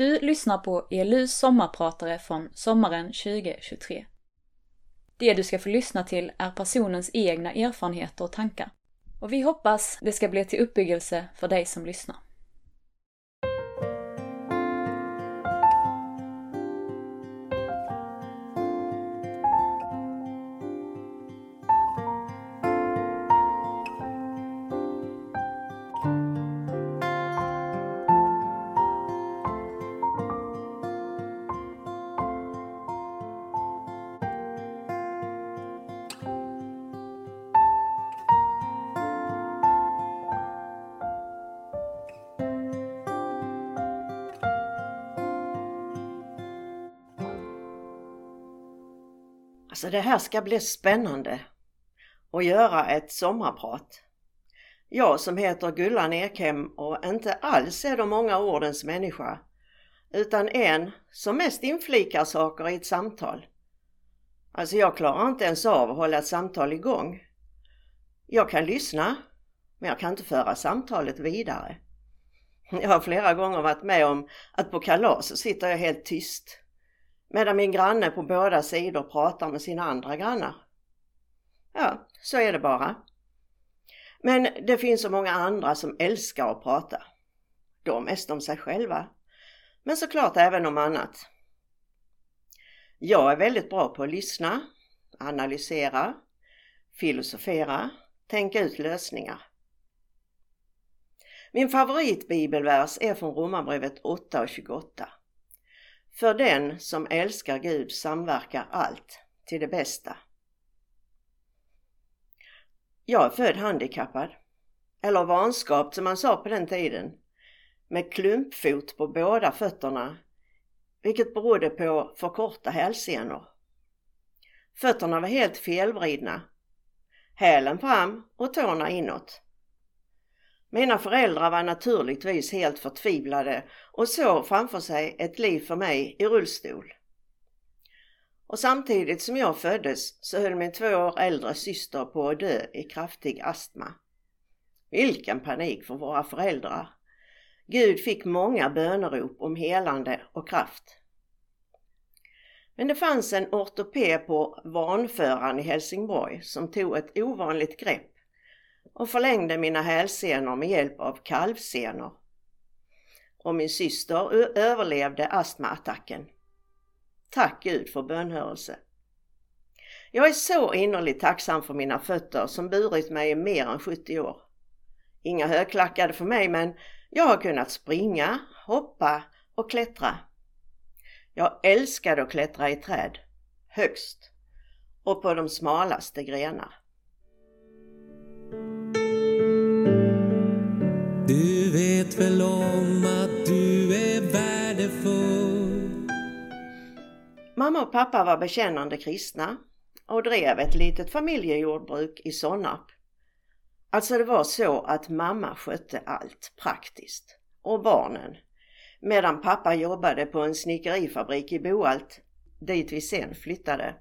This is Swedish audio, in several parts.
Du lyssnar på ELUs sommarpratare från sommaren 2023. Det du ska få lyssna till är personens egna erfarenheter och tankar. Och vi hoppas det ska bli till uppbyggelse för dig som lyssnar. Alltså det här ska bli spännande att göra ett sommarprat. Jag som heter Gullan Ekhem och inte alls är de många ordens människa utan en som mest inflikar saker i ett samtal. Alltså jag klarar inte ens av att hålla ett samtal igång. Jag kan lyssna men jag kan inte föra samtalet vidare. Jag har flera gånger varit med om att på kalas så sitter jag helt tyst medan min granne på båda sidor pratar med sina andra grannar. Ja, så är det bara. Men det finns så många andra som älskar att prata. Då mest om sig själva. Men såklart även om annat. Jag är väldigt bra på att lyssna, analysera, filosofera, tänka ut lösningar. Min favoritbibelvers är från Romarbrevet 8 och 28. För den som älskar Gud samverkar allt till det bästa. Jag är född handikappad, eller vanskapt som man sa på den tiden, med klumpfot på båda fötterna, vilket berodde på för korta hälsenor. Fötterna var helt felvridna, hälen fram och tårna inåt. Mina föräldrar var naturligtvis helt förtvivlade och såg framför sig ett liv för mig i rullstol. Och samtidigt som jag föddes så höll min två år äldre syster på att dö i kraftig astma. Vilken panik för våra föräldrar! Gud fick många bönerop om helande och kraft. Men det fanns en ortoped på Vanföran i Helsingborg som tog ett ovanligt grepp och förlängde mina hälsenor med hjälp av kalvsenor. Och min syster överlevde astmaattacken. Tack Gud för bönhörelse. Jag är så innerligt tacksam för mina fötter som burit mig i mer än 70 år. Inga högklackade för mig men jag har kunnat springa, hoppa och klättra. Jag älskade att klättra i träd, högst och på de smalaste grenar. Väl om att du är värdefull Mamma och pappa var bekännande kristna och drev ett litet familjejordbruk i Sonnarp. Alltså det var så att mamma skötte allt praktiskt och barnen medan pappa jobbade på en snickerifabrik i Boalt dit vi sen flyttade.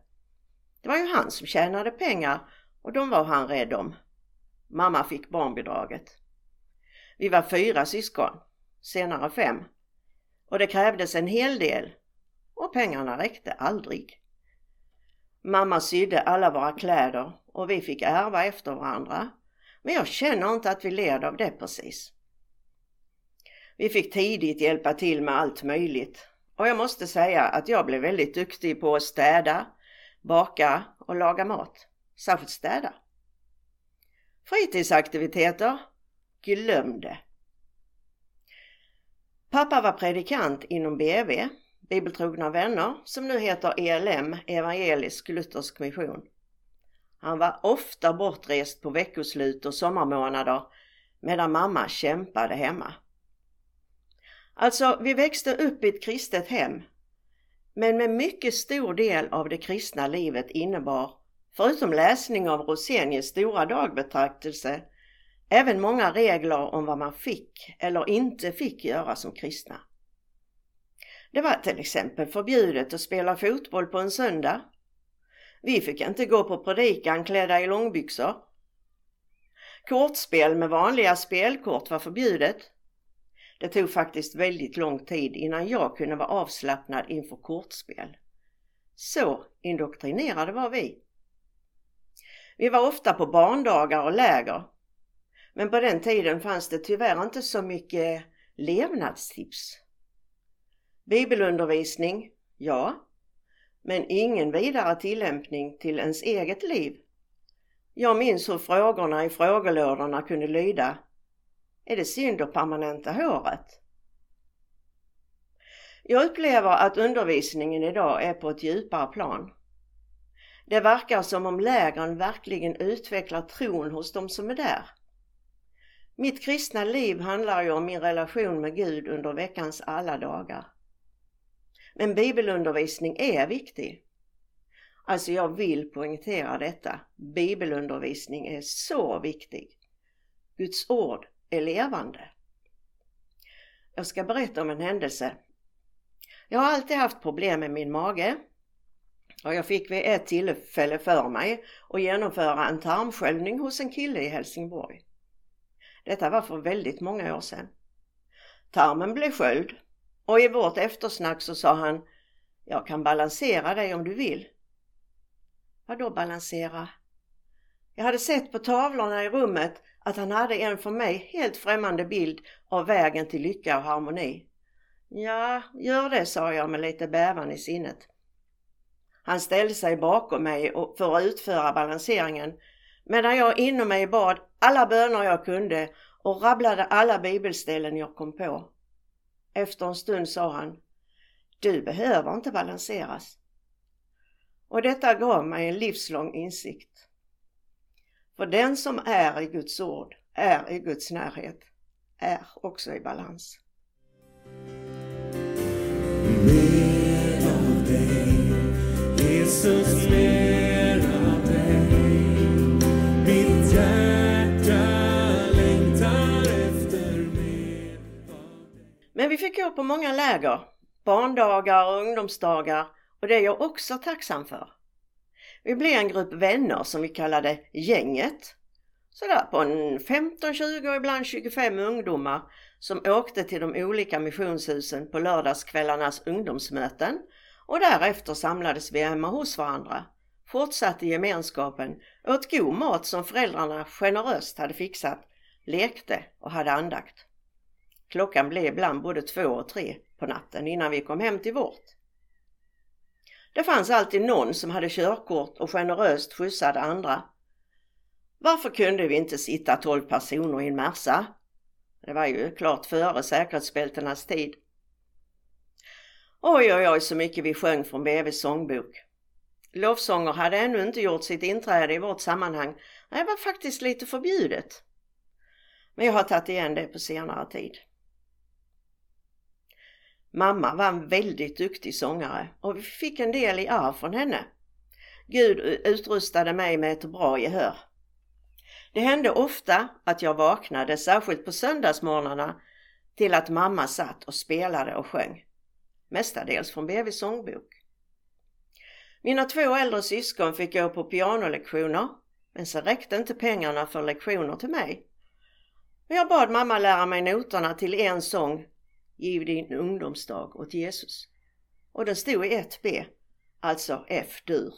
Det var ju han som tjänade pengar och de var han rädd om. Mamma fick barnbidraget. Vi var fyra syskon, senare fem. Och det krävdes en hel del och pengarna räckte aldrig. Mamma sydde alla våra kläder och vi fick ärva efter varandra. Men jag känner inte att vi led av det precis. Vi fick tidigt hjälpa till med allt möjligt och jag måste säga att jag blev väldigt duktig på att städa, baka och laga mat. Särskilt städa. Fritidsaktiviteter Glöm det! Pappa var predikant inom BV, Bibeltrogna vänner, som nu heter ELM, Evangelisk Luthersk Mission. Han var ofta bortrest på veckoslut och sommarmånader medan mamma kämpade hemma. Alltså, vi växte upp i ett kristet hem, men med mycket stor del av det kristna livet innebar, förutom läsning av Rosenius stora dagbetraktelse, Även många regler om vad man fick eller inte fick göra som kristna. Det var till exempel förbjudet att spela fotboll på en söndag. Vi fick inte gå på predikan klädda i långbyxor. Kortspel med vanliga spelkort var förbjudet. Det tog faktiskt väldigt lång tid innan jag kunde vara avslappnad inför kortspel. Så indoktrinerade var vi. Vi var ofta på barndagar och läger. Men på den tiden fanns det tyvärr inte så mycket levnadstips. Bibelundervisning, ja, men ingen vidare tillämpning till ens eget liv. Jag minns hur frågorna i frågelådorna kunde lyda Är det synd att permanenta håret? Jag upplever att undervisningen idag är på ett djupare plan. Det verkar som om lägren verkligen utvecklar tron hos de som är där. Mitt kristna liv handlar ju om min relation med Gud under veckans alla dagar. Men bibelundervisning är viktig. Alltså jag vill poängtera detta. Bibelundervisning är så viktig. Guds ord är levande. Jag ska berätta om en händelse. Jag har alltid haft problem med min mage och jag fick vid ett tillfälle för mig att genomföra en tarmsköljning hos en kille i Helsingborg. Detta var för väldigt många år sedan. Tarmen blev sköld och i vårt eftersnack så sa han Jag kan balansera dig om du vill. Vadå balansera? Jag hade sett på tavlorna i rummet att han hade en för mig helt främmande bild av vägen till lycka och harmoni. Ja, gör det, sa jag med lite bävan i sinnet. Han ställde sig bakom mig för att utföra balanseringen medan jag inom mig bad alla böner jag kunde och rabblade alla bibelställen jag kom på. Efter en stund sa han Du behöver inte balanseras. Och detta gav mig en livslång insikt. För den som är i Guds ord, är i Guds närhet, är också i balans. Mer av dig, Jesus, mer Men vi fick gå på många läger, barndagar och ungdomsdagar och det är jag också tacksam för. Vi blev en grupp vänner som vi kallade Gänget. Sådär på en 15-20 och ibland 25 ungdomar som åkte till de olika missionshusen på lördagskvällarnas ungdomsmöten och därefter samlades vi hemma hos varandra, fortsatte gemenskapen, åt god mat som föräldrarna generöst hade fixat, lekte och hade andakt. Klockan blev ibland både två och tre på natten innan vi kom hem till vårt. Det fanns alltid någon som hade körkort och generöst skjutsade andra. Varför kunde vi inte sitta tolv personer i en Merca? Det var ju klart före säkerhetsbältenas tid. Oj, oj, oj så mycket vi sjöng från BVs sångbok. Lovsånger hade ännu inte gjort sitt inträde i vårt sammanhang. Det var faktiskt lite förbjudet. Men jag har tagit igen det på senare tid. Mamma var en väldigt duktig sångare och vi fick en del i arv från henne. Gud utrustade mig med ett bra gehör. Det hände ofta att jag vaknade, särskilt på söndagsmorgnarna, till att mamma satt och spelade och sjöng. Mestadels från BVs sångbok. Mina två äldre syskon fick gå på pianolektioner, men så räckte inte pengarna för lektioner till mig. Jag bad mamma lära mig noterna till en sång Giv din ungdomsdag åt Jesus. Och den stod i 1B, alltså F-dur.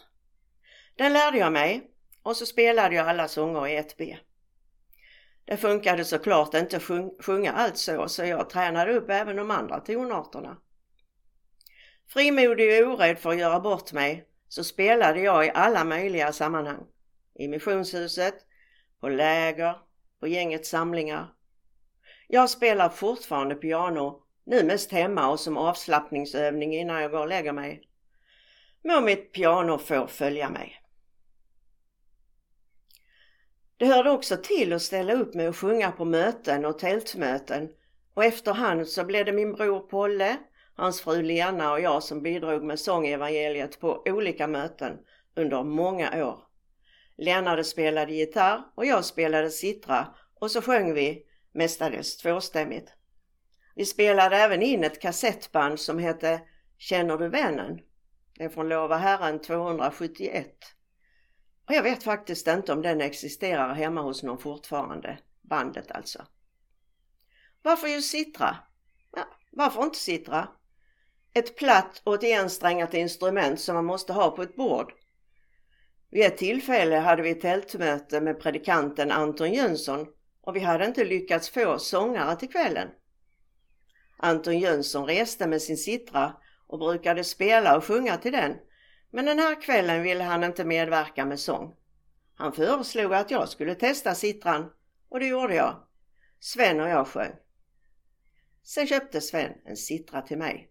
Den lärde jag mig och så spelade jag alla sånger i 1B. Det funkade såklart inte att sjunga allt så, så jag tränade upp även de andra tonarterna. Frimodig och orädd för att göra bort mig så spelade jag i alla möjliga sammanhang. I missionshuset, på läger, på gängets samlingar. Jag spelar fortfarande piano nu mest hemma och som avslappningsövning innan jag går och lägger mig. Må mitt piano få följa mig. Det hörde också till att ställa upp med att sjunga på möten och tältmöten och efterhand så blev det min bror Polle, hans fru Lena och jag som bidrog med sångevangeliet på olika möten under många år. Lena spelade gitarr och jag spelade sittra och så sjöng vi mestadels tvåstämmigt. Vi spelade även in ett kassettband som hette Känner du vännen? Det är från Lova Herren 271. Och jag vet faktiskt inte om den existerar hemma hos någon fortfarande, bandet alltså. Varför just Sittra? Varför inte Sitra? Ett platt och ett ensträngat instrument som man måste ha på ett bord. Vid ett tillfälle hade vi tältmöte med predikanten Anton Jönsson och vi hade inte lyckats få sångare till kvällen. Anton Jönsson reste med sin sittra och brukade spela och sjunga till den. Men den här kvällen ville han inte medverka med sång. Han föreslog att jag skulle testa sittran och det gjorde jag. Sven och jag sjöng. Sen köpte Sven en sittra till mig.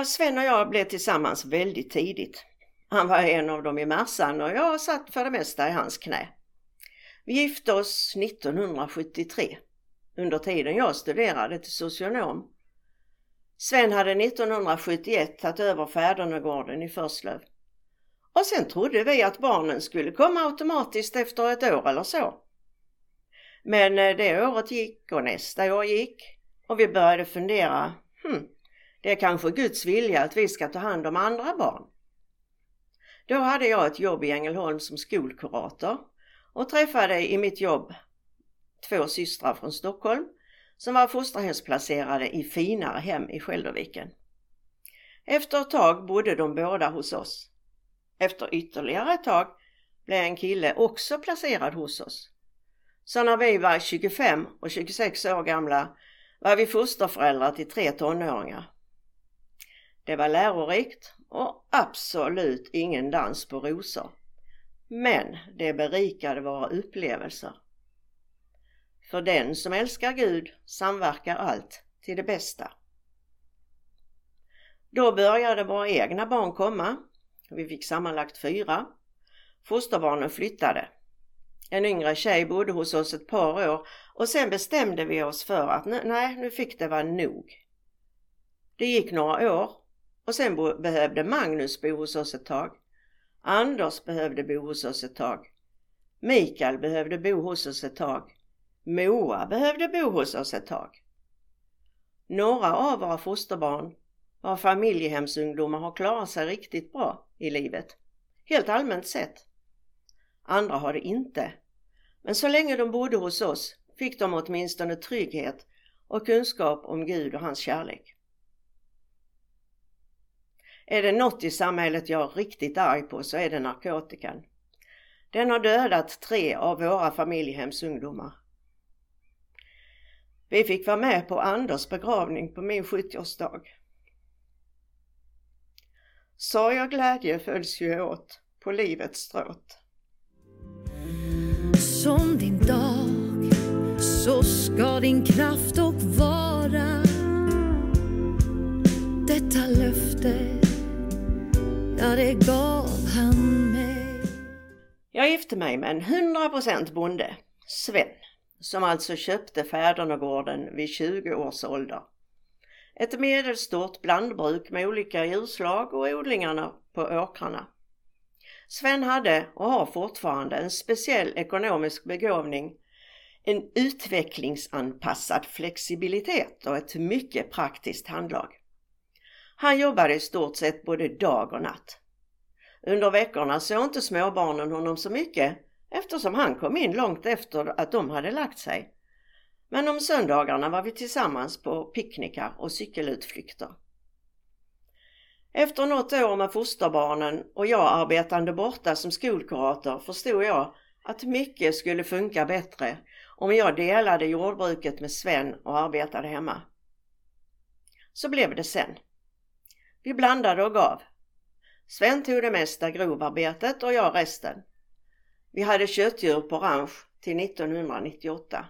Ja, Sven och jag blev tillsammans väldigt tidigt. Han var en av dem i massan och jag satt för det mesta i hans knä. Vi gifte oss 1973 under tiden jag studerade till socionom. Sven hade 1971 tagit över Fädernegården i Förslöv. Och sen trodde vi att barnen skulle komma automatiskt efter ett år eller så. Men eh, det året gick och nästa år gick och vi började fundera, hmm, det är kanske Guds vilja att vi ska ta hand om andra barn. Då hade jag ett jobb i Ängelholm som skolkurator och träffade i mitt jobb två systrar från Stockholm som var fosterhemsplacerade i finare hem i Skälderviken. Efter ett tag bodde de båda hos oss. Efter ytterligare ett tag blev en kille också placerad hos oss. Så när vi var 25 och 26 år gamla var vi fosterföräldrar till tre tonåringar. Det var lärorikt och absolut ingen dans på rosor. Men det berikade våra upplevelser. För den som älskar Gud samverkar allt till det bästa. Då började våra egna barn komma. Vi fick sammanlagt fyra. Fosterbarnen flyttade. En yngre tjej bodde hos oss ett par år och sen bestämde vi oss för att nej, nu fick det vara nog. Det gick några år och sen behövde Magnus bo hos oss ett tag. Anders behövde bo hos oss ett tag. Mikael behövde bo hos oss ett tag. Moa behövde bo hos oss ett tag. Några av våra fosterbarn våra familjehemsungdomar har klarat sig riktigt bra i livet. Helt allmänt sett. Andra har det inte. Men så länge de bodde hos oss fick de åtminstone trygghet och kunskap om Gud och hans kärlek. Är det något i samhället jag är riktigt arg på så är det narkotikan. Den har dödat tre av våra familjehemsungdomar. Vi fick vara med på Anders begravning på min 70-årsdag. Sorg och glädje följs ju åt på livets stråt. Som din dag så ska din kraft och vara Detta löfte, ja det gav han mig Jag gifte mig med en 100% bonde, Sven som alltså köpte Fädernegården vid 20 års ålder. Ett medelstort blandbruk med olika djurslag och odlingarna på åkrarna. Sven hade och har fortfarande en speciell ekonomisk begåvning, en utvecklingsanpassad flexibilitet och ett mycket praktiskt handlag. Han jobbade i stort sett både dag och natt. Under veckorna såg inte småbarnen honom så mycket eftersom han kom in långt efter att de hade lagt sig. Men om söndagarna var vi tillsammans på picknickar och cykelutflykter. Efter något år med fosterbarnen och jag arbetande borta som skolkurator förstod jag att mycket skulle funka bättre om jag delade jordbruket med Sven och arbetade hemma. Så blev det sen. Vi blandade och gav. Sven tog det mesta grovarbetet och jag resten. Vi hade köttdjur på ranch till 1998.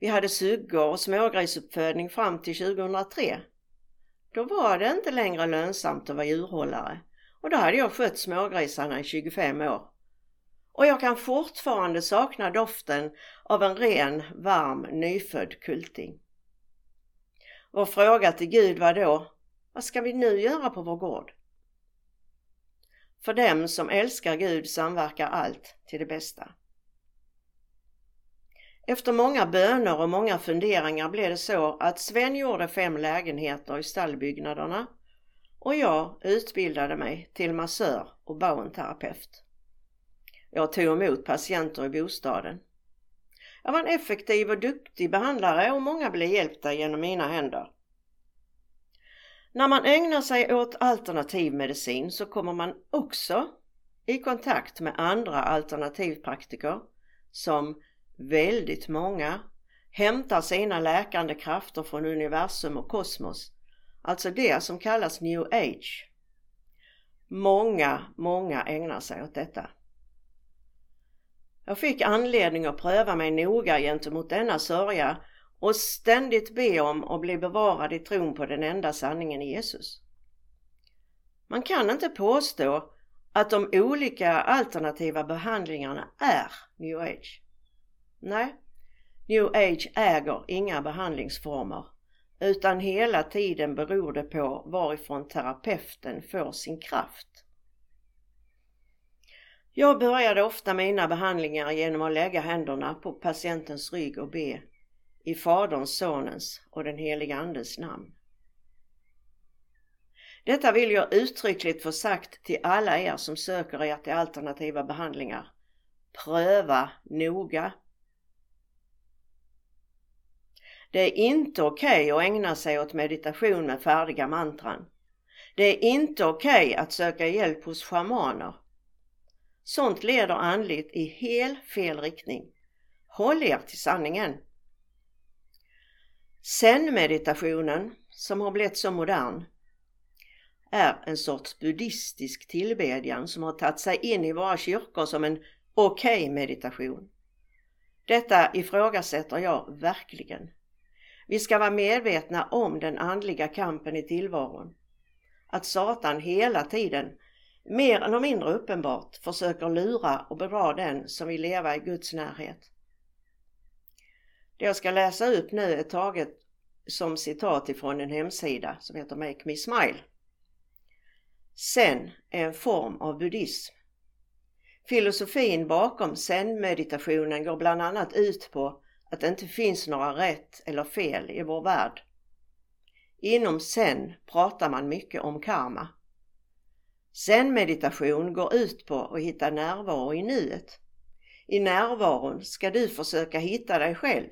Vi hade suggor och smågrisuppfödning fram till 2003. Då var det inte längre lönsamt att vara djurhållare och då hade jag skött smågrisarna i 25 år. Och jag kan fortfarande sakna doften av en ren, varm, nyfödd kulting. Vår fråga till Gud var då, vad ska vi nu göra på vår gård? För dem som älskar Gud samverkar allt till det bästa. Efter många böner och många funderingar blev det så att Sven gjorde fem lägenheter i stallbyggnaderna och jag utbildade mig till massör och baunterapeut. Jag tog emot patienter i bostaden. Jag var en effektiv och duktig behandlare och många blev hjälpta genom mina händer. När man ägnar sig åt alternativ medicin så kommer man också i kontakt med andra alternativpraktiker som väldigt många hämtar sina läkande krafter från universum och kosmos. Alltså det som kallas new age. Många, många ägnar sig åt detta. Jag fick anledning att pröva mig noga gentemot denna sörja och ständigt be om att bli bevarad i tron på den enda sanningen i Jesus. Man kan inte påstå att de olika alternativa behandlingarna är new age. Nej, new age äger inga behandlingsformer utan hela tiden beror det på varifrån terapeuten får sin kraft. Jag började ofta mina behandlingar genom att lägga händerna på patientens rygg och be i Faderns, Sonens och den heliga Andes namn. Detta vill jag uttryckligt få sagt till alla er som söker er till alternativa behandlingar. Pröva noga. Det är inte okej okay att ägna sig åt meditation med färdiga mantran. Det är inte okej okay att söka hjälp hos schamaner. Sånt leder andligt i helt fel riktning. Håll er till sanningen. Zen-meditationen, som har blivit så modern, är en sorts buddhistisk tillbedjan som har tagit sig in i våra kyrkor som en okej okay meditation. Detta ifrågasätter jag verkligen. Vi ska vara medvetna om den andliga kampen i tillvaron. Att Satan hela tiden, mer eller mindre uppenbart, försöker lura och bedra den som vill leva i Guds närhet. Det jag ska läsa upp nu är taget som citat ifrån en hemsida som heter Make Me Smile. Zen är en form av buddhism. Filosofin bakom zen-meditationen går bland annat ut på att det inte finns några rätt eller fel i vår värld. Inom zen pratar man mycket om karma. Zen-meditation går ut på att hitta närvaro i nuet. I närvaron ska du försöka hitta dig själv.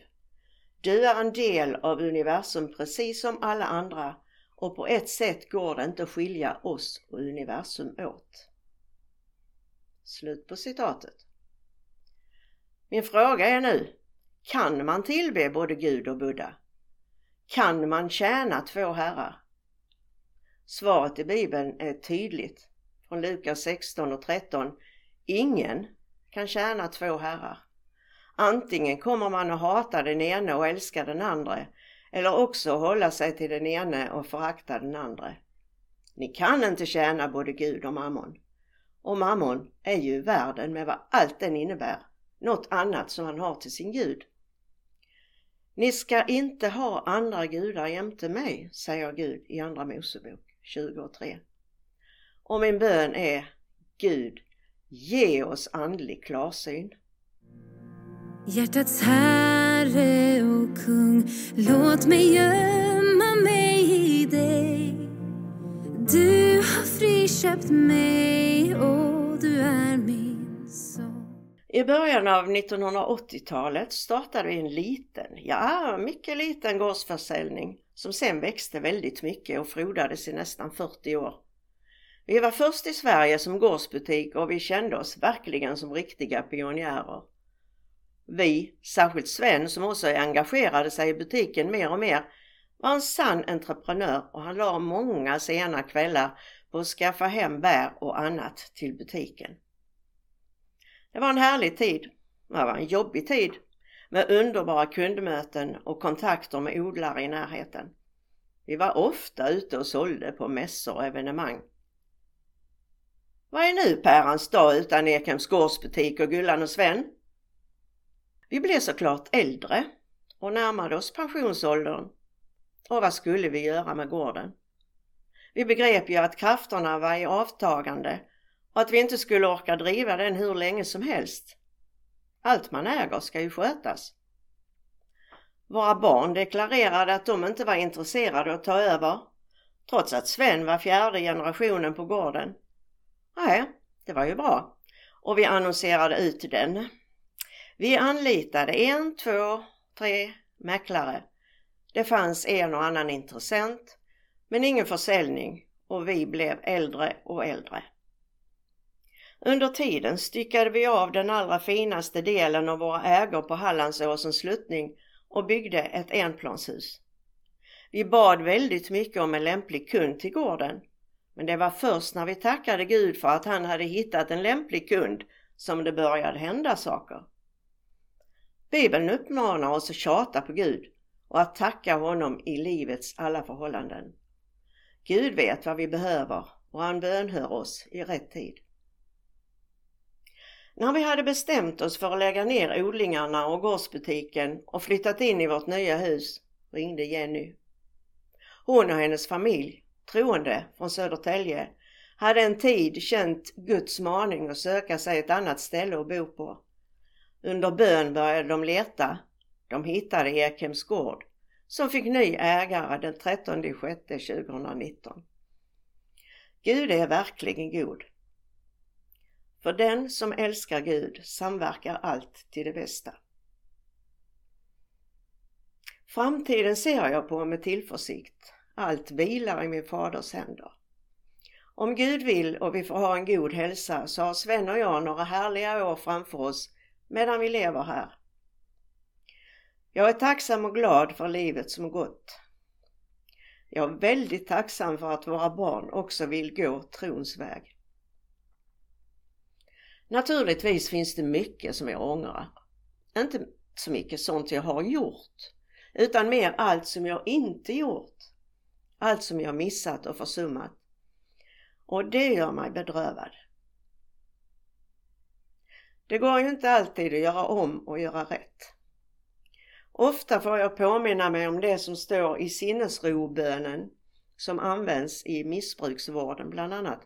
Du är en del av universum precis som alla andra och på ett sätt går det inte att skilja oss och universum åt. Slut på citatet. Min fråga är nu, kan man tillbe både Gud och Buddha? Kan man tjäna två herrar? Svaret i Bibeln är tydligt. Från Lukas 16 och 13. Ingen kan tjäna två herrar. Antingen kommer man att hata den ene och älska den andra eller också hålla sig till den ene och förakta den andra. Ni kan inte tjäna både Gud och mammon. Och mammon är ju världen med vad allt den innebär, något annat som man har till sin Gud. Ni ska inte ha andra gudar jämte mig, säger Gud i Andra Mosebok 23. Och min bön är Gud, ge oss andlig klarsyn. Hjärtats herre och kung, låt mig gömma mig i dig. Du har friköpt mig och du är min son. I början av 1980-talet startade vi en liten, ja mycket liten gårdsförsäljning som sen växte väldigt mycket och frodades i nästan 40 år. Vi var först i Sverige som gårdsbutik och vi kände oss verkligen som riktiga pionjärer. Vi, särskilt Sven som också engagerade sig i butiken mer och mer, var en sann entreprenör och han la många sena kvällar på att skaffa hem bär och annat till butiken. Det var en härlig tid. Det var en jobbig tid med underbara kundmöten och kontakter med odlare i närheten. Vi var ofta ute och sålde på mässor och evenemang. Vad är nu pärans dag utan Ekhems gårdsbutik och Gullan och Sven? Vi blev såklart äldre och närmade oss pensionsåldern. Och vad skulle vi göra med gården? Vi begrep ju att krafterna var i avtagande och att vi inte skulle orka driva den hur länge som helst. Allt man äger ska ju skötas. Våra barn deklarerade att de inte var intresserade att ta över, trots att Sven var fjärde generationen på gården. Nej, det var ju bra. Och vi annonserade ut den. Vi anlitade en, två, tre mäklare. Det fanns en och annan intressent, men ingen försäljning och vi blev äldre och äldre. Under tiden styckade vi av den allra finaste delen av våra ägor på Hallandsåsens sluttning och byggde ett enplanshus. Vi bad väldigt mycket om en lämplig kund till gården. Men det var först när vi tackade Gud för att han hade hittat en lämplig kund som det började hända saker. Bibeln uppmanar oss att tjata på Gud och att tacka honom i livets alla förhållanden. Gud vet vad vi behöver och han bönhör oss i rätt tid. När vi hade bestämt oss för att lägga ner odlingarna och gårdsbutiken och flyttat in i vårt nya hus ringde Jenny. Hon och hennes familj, troende från Södertälje, hade en tid känt Guds maning att söka sig ett annat ställe att bo på. Under bön började de leta. De hittade Ekhems gård som fick ny ägare den 13 juni 2019. Gud är verkligen god. För den som älskar Gud samverkar allt till det bästa. Framtiden ser jag på med tillförsikt. Allt vilar i min faders händer. Om Gud vill och vi får ha en god hälsa så har Sven och jag några härliga år framför oss medan vi lever här. Jag är tacksam och glad för livet som gått. Jag är väldigt tacksam för att våra barn också vill gå trons väg. Naturligtvis finns det mycket som jag ångrar. Inte så mycket sånt jag har gjort, utan mer allt som jag inte gjort. Allt som jag missat och försummat. Och det gör mig bedrövad. Det går ju inte alltid att göra om och göra rätt. Ofta får jag påminna mig om det som står i sinnesrobönen som används i missbruksvården bland annat.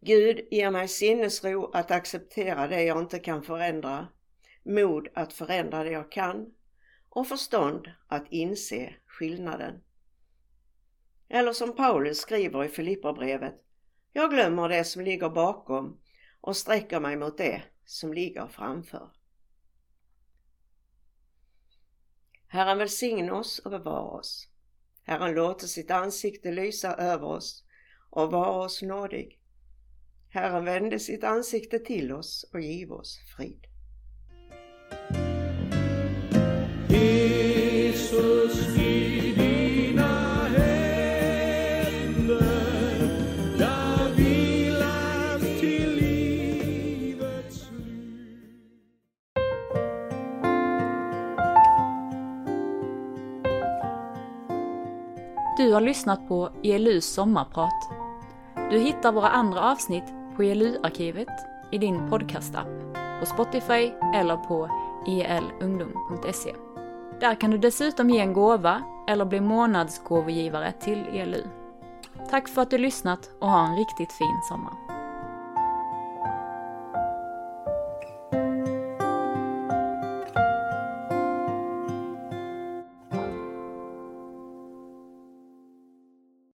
Gud ger mig sinnesro att acceptera det jag inte kan förändra, mod att förändra det jag kan och förstånd att inse skillnaden. Eller som Paulus skriver i Filipperbrevet. Jag glömmer det som ligger bakom och sträcker mig mot det som ligger framför. Herren välsigne oss och bevara oss. Herren låter sitt ansikte lysa över oss och vara oss nådig. Herren vände sitt ansikte till oss och giv oss frid. Du har lyssnat på ELUs sommarprat. Du hittar våra andra avsnitt på ELU-arkivet i din podcastapp, på Spotify eller på elungdom.se. Där kan du dessutom ge en gåva eller bli månadsgåvogivare till ELU. Tack för att du lyssnat och ha en riktigt fin sommar.